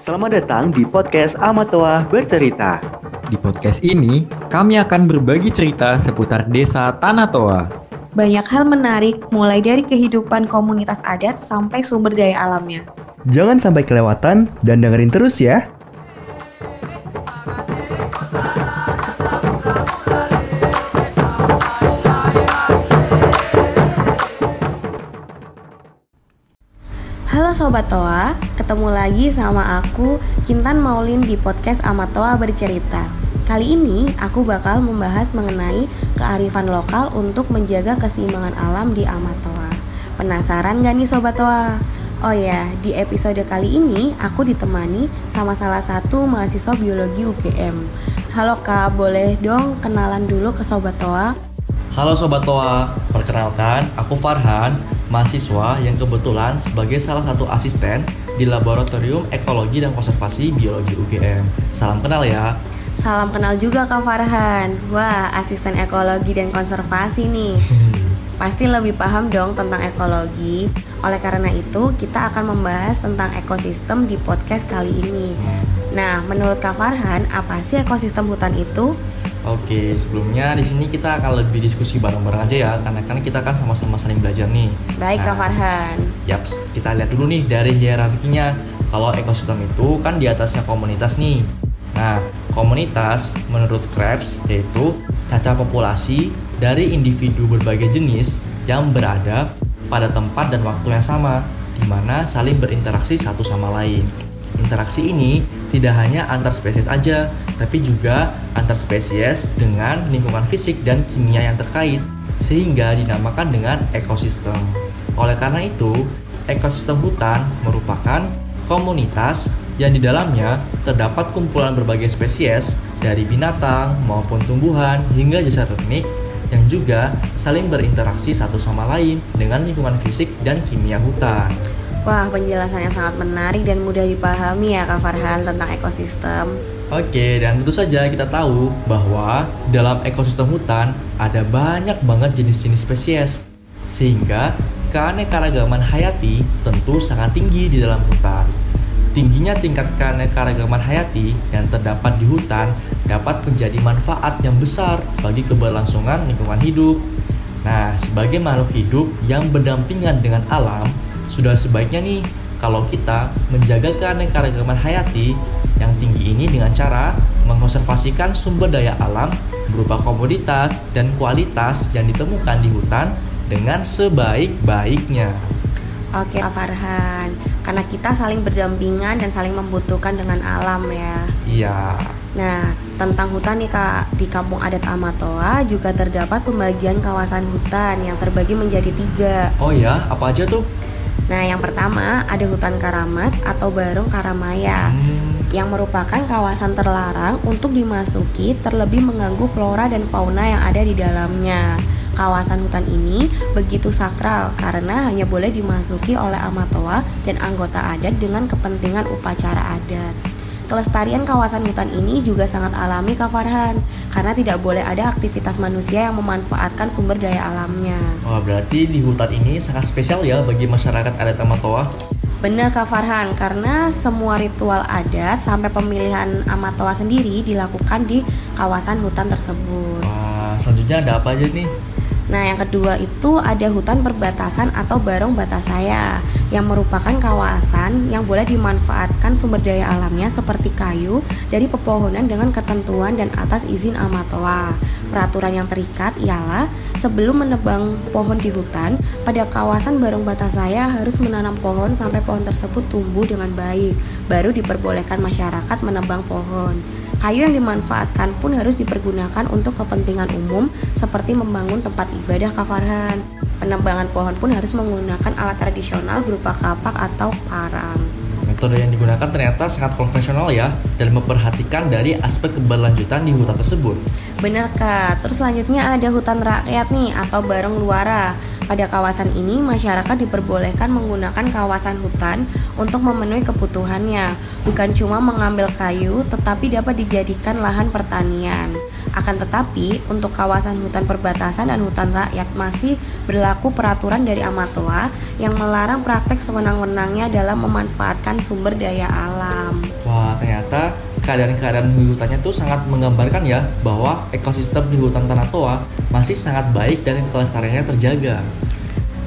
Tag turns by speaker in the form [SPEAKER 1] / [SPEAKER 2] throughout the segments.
[SPEAKER 1] Selamat datang di podcast Amatoa Bercerita.
[SPEAKER 2] Di podcast ini, kami akan berbagi cerita seputar desa Tanah Toa.
[SPEAKER 3] Banyak hal menarik, mulai dari kehidupan komunitas adat sampai sumber daya alamnya.
[SPEAKER 1] Jangan sampai kelewatan dan dengerin terus ya.
[SPEAKER 3] Halo Sobat Toa, ketemu lagi sama aku Kintan Maulin di podcast Amatoa Bercerita. Kali ini aku bakal membahas mengenai kearifan lokal untuk menjaga keseimbangan alam di Amatoa. Penasaran gak nih Sobat Toa? Oh ya, di episode kali ini aku ditemani sama salah satu mahasiswa biologi UGM. Halo Kak, boleh dong kenalan dulu ke Sobat Toa?
[SPEAKER 4] Halo Sobat Toa, perkenalkan aku Farhan, mahasiswa yang kebetulan sebagai salah satu asisten di Laboratorium Ekologi dan Konservasi Biologi UGM. Salam kenal ya.
[SPEAKER 3] Salam kenal juga Kak Farhan. Wah, asisten ekologi dan konservasi nih. Pasti lebih paham dong tentang ekologi. Oleh karena itu, kita akan membahas tentang ekosistem di podcast kali ini. Nah, menurut Kak Farhan, apa sih ekosistem hutan itu?
[SPEAKER 4] Oke, sebelumnya di sini kita akan lebih diskusi bareng-bareng aja ya, karena kan kita kan sama-sama saling belajar nih.
[SPEAKER 3] Baik Kak
[SPEAKER 4] Nah,
[SPEAKER 3] Farhan.
[SPEAKER 4] Yaps, kita lihat dulu nih dari hierarkinya. Kalau ekosistem itu kan di atasnya komunitas nih. Nah, komunitas menurut Krebs yaitu caca populasi dari individu berbagai jenis yang berada pada tempat dan waktu yang sama, di mana saling berinteraksi satu sama lain. Interaksi ini tidak hanya antar spesies aja, tapi juga antar spesies dengan lingkungan fisik dan kimia yang terkait, sehingga dinamakan dengan ekosistem. Oleh karena itu, ekosistem hutan merupakan komunitas yang di dalamnya terdapat kumpulan berbagai spesies dari binatang maupun tumbuhan hingga jasa teknik yang juga saling berinteraksi satu sama lain dengan lingkungan fisik dan kimia hutan.
[SPEAKER 3] Wah, penjelasan yang sangat menarik dan mudah dipahami ya Kak Farhan tentang ekosistem.
[SPEAKER 4] Oke, dan tentu saja kita tahu bahwa dalam ekosistem hutan ada banyak banget jenis-jenis spesies. Sehingga keanekaragaman hayati tentu sangat tinggi di dalam hutan. Tingginya tingkat keanekaragaman hayati yang terdapat di hutan dapat menjadi manfaat yang besar bagi keberlangsungan lingkungan hidup. Nah, sebagai makhluk hidup yang berdampingan dengan alam, sudah sebaiknya nih kalau kita menjaga keanekaragaman hayati yang tinggi ini dengan cara mengkonservasikan sumber daya alam berupa komoditas dan kualitas yang ditemukan di hutan dengan sebaik-baiknya.
[SPEAKER 3] Oke Kak Farhan, karena kita saling berdampingan dan saling membutuhkan dengan alam ya.
[SPEAKER 4] Iya.
[SPEAKER 3] Nah, tentang hutan nih Kak, di kampung adat Amatoa juga terdapat pembagian kawasan hutan yang terbagi menjadi tiga.
[SPEAKER 4] Oh ya, apa aja tuh?
[SPEAKER 3] Nah, yang pertama ada hutan karamat atau barong karamaya
[SPEAKER 4] Hmm,
[SPEAKER 3] yang merupakan kawasan terlarang untuk dimasuki terlebih mengganggu flora dan fauna yang ada di dalamnya. Kawasan hutan ini begitu sakral karena hanya boleh dimasuki oleh amatoa dan anggota adat dengan kepentingan upacara adat. Kelestarian kawasan hutan ini juga sangat alami Kak Farhan karena tidak boleh ada aktivitas manusia yang memanfaatkan sumber daya alamnya.
[SPEAKER 4] Wah, berarti di hutan ini sangat spesial ya bagi masyarakat adat Amatoa.
[SPEAKER 3] Benar Kak Farhan, karena semua ritual adat sampai pemilihan amatoa sendiri dilakukan di kawasan hutan tersebut.
[SPEAKER 4] Wah, selanjutnya ada apa aja nih?
[SPEAKER 3] Nah, yang kedua itu ada hutan perbatasan atau barong batasaya yang merupakan kawasan yang boleh dimanfaatkan sumber daya alamnya seperti kayu dari pepohonan dengan ketentuan dan atas izin amatoa. Peraturan yang terikat ialah sebelum menebang pohon di hutan, pada kawasan barong batasaya harus menanam pohon sampai pohon tersebut tumbuh dengan baik, baru diperbolehkan masyarakat menebang pohon. Kayu yang dimanfaatkan pun harus dipergunakan untuk kepentingan umum seperti membangun tempat ibadah kafarhan. Penebangan pohon pun harus menggunakan alat tradisional berupa kapak atau parang.
[SPEAKER 4] Metode yang digunakan ternyata sangat konvensional ya dan memperhatikan dari aspek keberlanjutan di hutan tersebut.
[SPEAKER 3] Bener kak, terus selanjutnya ada hutan rakyat nih atau bareng luara. Pada kawasan ini masyarakat diperbolehkan menggunakan kawasan hutan untuk memenuhi kebutuhannya. Bukan cuma mengambil kayu tetapi dapat dijadikan lahan pertanian Akan tetapi untuk kawasan hutan perbatasan dan hutan rakyat masih berlaku peraturan dari Amatoa Yang melarang praktek sewenang-wenangnya dalam memanfaatkan sumber daya alam
[SPEAKER 4] ternyata keadaan-keadaan di hutannya tuh sangat menggambarkan ya bahwa ekosistem di hutan Tanah Toa masih sangat baik dan kelestariannya terjaga.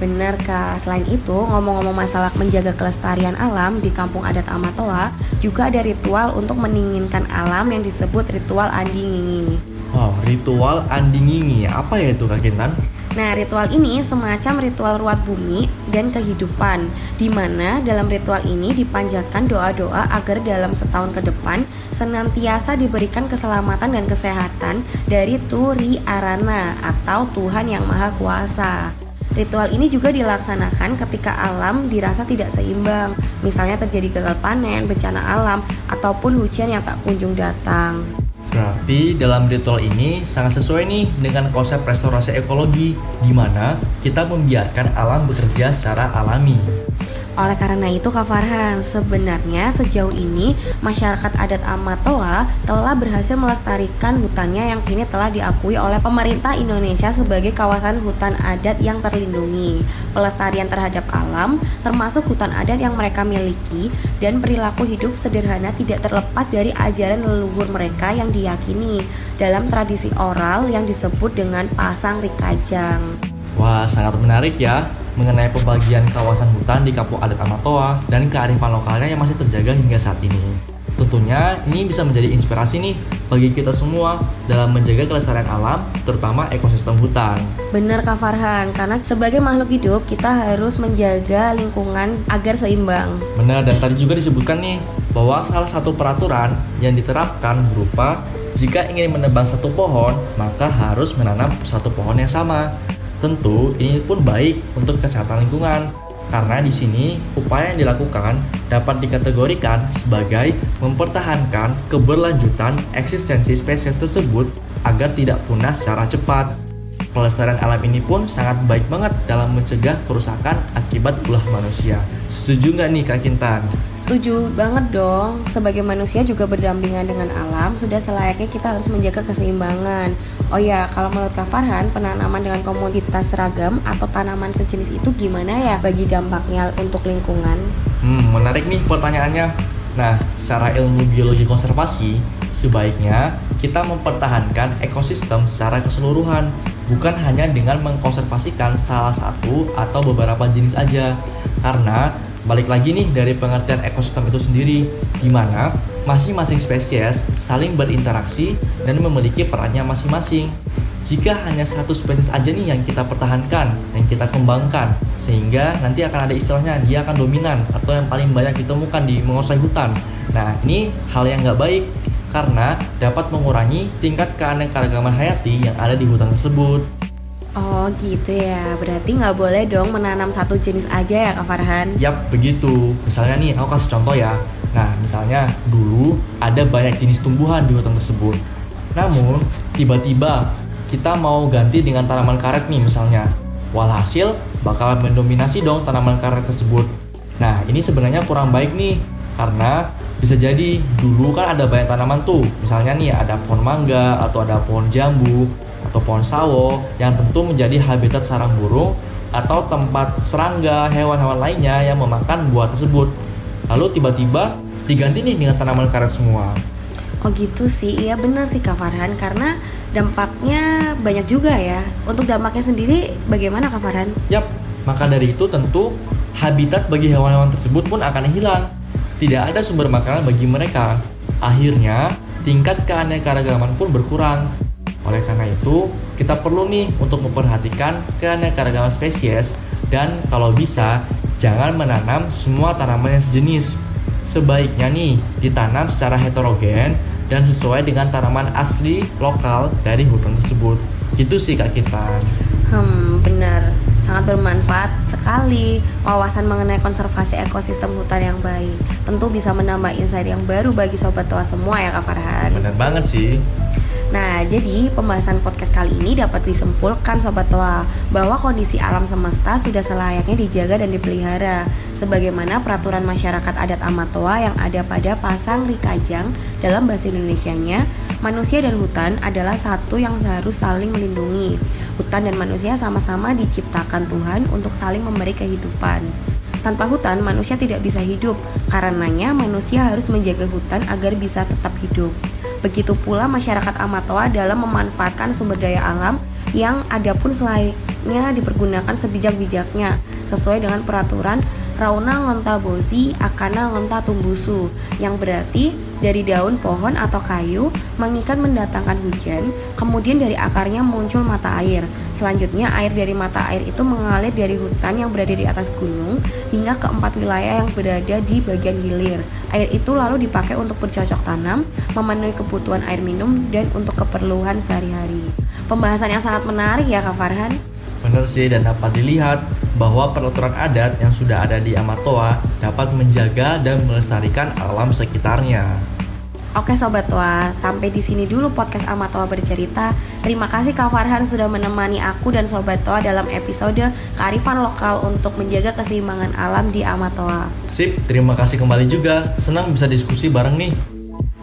[SPEAKER 3] Benar kak, selain itu ngomong-ngomong masalah menjaga kelestarian alam di kampung adat Amatoa juga ada ritual untuk mendinginkan alam yang disebut ritual Andi Ngingi.
[SPEAKER 4] Wow, ritual Andi Ngingi, apa ya itu Kak Kintan?
[SPEAKER 3] Nah, ritual ini semacam ritual ruat bumi dan kehidupan, di mana dalam ritual ini dipanjatkan doa-doa agar dalam setahun ke depan senantiasa diberikan keselamatan dan kesehatan dari Turi Arana atau Tuhan Yang Maha Kuasa. Ritual ini juga dilaksanakan ketika alam dirasa tidak seimbang, misalnya terjadi gagal panen, bencana alam, ataupun hujan yang tak kunjung datang.
[SPEAKER 4] Berarti dalam ritual ini sangat sesuai nih dengan konsep restorasi ekologi, di mana kita membiarkan alam bekerja secara alami.
[SPEAKER 3] Oleh karena itu Kak Farhan, sebenarnya sejauh ini masyarakat adat Amatoa telah berhasil melestarikan hutannya yang kini telah diakui oleh pemerintah Indonesia sebagai kawasan hutan adat yang terlindungi. Pelestarian terhadap alam, termasuk hutan adat yang mereka miliki dan perilaku hidup sederhana tidak terlepas dari ajaran leluhur mereka yang diyakini dalam tradisi oral yang disebut dengan pasang rikajang.
[SPEAKER 4] Wah, sangat menarik ya mengenai pembagian kawasan hutan di Kampung Adat Amatoa dan kearifan lokalnya yang masih terjaga hingga saat ini. Tentunya ini bisa menjadi inspirasi nih bagi kita semua dalam menjaga kelestarian alam, terutama ekosistem hutan.
[SPEAKER 3] Benar Kak Farhan, karena sebagai makhluk hidup kita harus menjaga lingkungan agar seimbang.
[SPEAKER 4] Benar, dan tadi juga disebutkan nih bahwa salah satu peraturan yang diterapkan berupa jika ingin menebang satu pohon, maka harus menanam satu pohon yang sama. Tentu ini pun baik untuk kesehatan lingkungan karena di sini upaya yang dilakukan dapat dikategorikan sebagai mempertahankan keberlanjutan eksistensi spesies tersebut agar tidak punah secara cepat. Pelestarian alam ini pun sangat baik banget dalam mencegah kerusakan akibat ulah manusia. Setuju nggak nih Kak Kintan?
[SPEAKER 3] Setuju banget dong. Sebagai manusia juga berdampingan dengan alam, sudah selayaknya kita harus menjaga keseimbangan. Oh ya, kalau menurut Kak Farhan, penanaman dengan komoditas seragam atau tanaman sejenis itu gimana ya bagi dampaknya untuk lingkungan?
[SPEAKER 4] Hmm, menarik nih pertanyaannya. Nah, secara ilmu biologi konservasi, sebaiknya kita mempertahankan ekosistem secara keseluruhan, bukan hanya dengan mengkonservasikan salah satu atau beberapa jenis aja. Karena balik lagi nih dari pengertian ekosistem itu sendiri, di mana masing-masing spesies saling berinteraksi dan memiliki perannya masing-masing. Jika hanya satu spesies aja nih yang kita pertahankan dan kita kembangkan, sehingga nanti akan ada istilahnya dia akan dominan atau yang paling banyak ditemukan di menguasai hutan. Nah ini hal yang nggak baik karena dapat mengurangi tingkat keanekaragaman hayati yang ada di hutan tersebut.
[SPEAKER 3] Oh gitu ya, berarti nggak boleh dong menanam satu jenis aja ya Kak Farhan?
[SPEAKER 4] Yap, begitu. Misalnya nih, aku kasih contoh ya. Nah, misalnya dulu ada banyak jenis tumbuhan di hutan tersebut. Namun, tiba-tiba kita mau ganti dengan tanaman karet nih misalnya. Walhasil, bakal mendominasi dong tanaman karet tersebut. Nah, ini sebenarnya kurang baik nih. Karena bisa jadi dulu kan ada banyak tanaman tuh. Misalnya nih ada pohon mangga atau ada pohon jambu atau pohon sawo yang tentu menjadi habitat sarang burung atau tempat serangga, hewan-hewan lainnya yang memakan buah tersebut. Lalu tiba-tiba diganti nih dengan tanaman karet semua.
[SPEAKER 3] Oh gitu sih, iya benar sih Kak Farhan karena dampaknya banyak juga ya. Untuk dampaknya sendiri bagaimana Kak Farhan?
[SPEAKER 4] Yap, maka dari itu tentu habitat bagi hewan-hewan tersebut pun akan hilang. Tidak ada sumber makanan bagi mereka. Akhirnya, tingkat keanekaragaman pun berkurang. Oleh karena itu, kita perlu nih untuk memperhatikan keanekaragaman spesies dan kalau bisa jangan menanam semua tanaman yang sejenis. Sebaiknya nih ditanam secara heterogen dan sesuai dengan tanaman asli lokal dari hutan tersebut. Gitu sih Kak kita.
[SPEAKER 3] Hmm, benar. Sangat bermanfaat sekali wawasan mengenai konservasi ekosistem hutan yang baik. Tentu bisa menambah insight yang baru bagi sobat tua semua ya Kak Farhan.
[SPEAKER 4] Benar banget sih.
[SPEAKER 3] Nah, jadi pembahasan podcast kali ini dapat disimpulkan Sobat Tua bahwa kondisi alam semesta sudah selayaknya dijaga dan dipelihara sebagaimana peraturan masyarakat adat Amatoa yang ada pada Pasang Rikajang dalam bahasa Indonesianya, manusia dan hutan adalah satu yang seharus saling melindungi. Hutan dan manusia sama-sama diciptakan Tuhan untuk saling memberi kehidupan. Tanpa hutan, manusia tidak bisa hidup. Karenanya, manusia harus menjaga hutan agar bisa tetap hidup. Begitu pula masyarakat Amatoa dalam memanfaatkan sumber daya alam yang adapun selainnya dipergunakan sebijak-bijaknya sesuai dengan peraturan Rauna Ngontabozi Akana Ngonta Tumbusu yang berarti dari daun pohon atau kayu mengikat mendatangkan hujan, kemudian dari akarnya muncul mata air. Selanjutnya air dari mata air itu mengalir dari hutan yang berada di atas gunung hingga ke empat wilayah yang berada di bagian hilir. Air itu lalu dipakai untuk bercocok tanam, memenuhi kebutuhan air minum dan untuk keperluan sehari-hari. Pembahasan yang sangat menarik ya Kak Farhan.
[SPEAKER 4] Benar sih dan dapat dilihat bahwa peraturan adat yang sudah ada di Amatoa dapat menjaga dan melestarikan alam sekitarnya.
[SPEAKER 3] Oke Sobat Tua, sampai di sini dulu podcast Amatoa bercerita. Terima kasih Kak Farhan sudah menemani aku dan Sobat Tua dalam episode kearifan lokal untuk menjaga keseimbangan alam di Amatoa.
[SPEAKER 4] Sip, terima kasih kembali juga. Senang bisa diskusi bareng nih.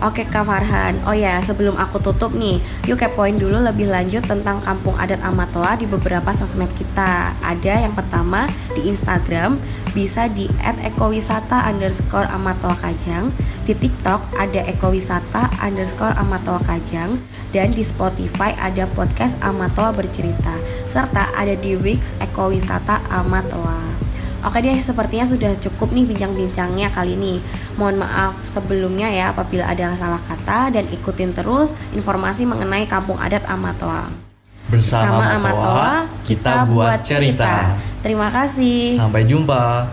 [SPEAKER 3] Oke Kak Farhan, oh ya sebelum aku tutup nih, yuk kepoin dulu lebih lanjut tentang kampung adat Amatoa di beberapa sosmed kita. Ada yang pertama di Instagram, bisa di @ekowisata underscore Amatoa Kajang. Di TikTok ada ekowisata underscore Amatoa Kajang. Dan di Spotify ada podcast Amatoa Bercerita. Serta ada di Wix Ekowisata Amatoa. Oke deh, sepertinya sudah cukup nih bincang-bincangnya kali ini. Mohon maaf sebelumnya ya apabila ada salah kata dan ikutin terus informasi mengenai kampung adat Amatoa.
[SPEAKER 4] Bersama, Amatoa, kita buat cerita.
[SPEAKER 3] Terima kasih.
[SPEAKER 4] Sampai jumpa.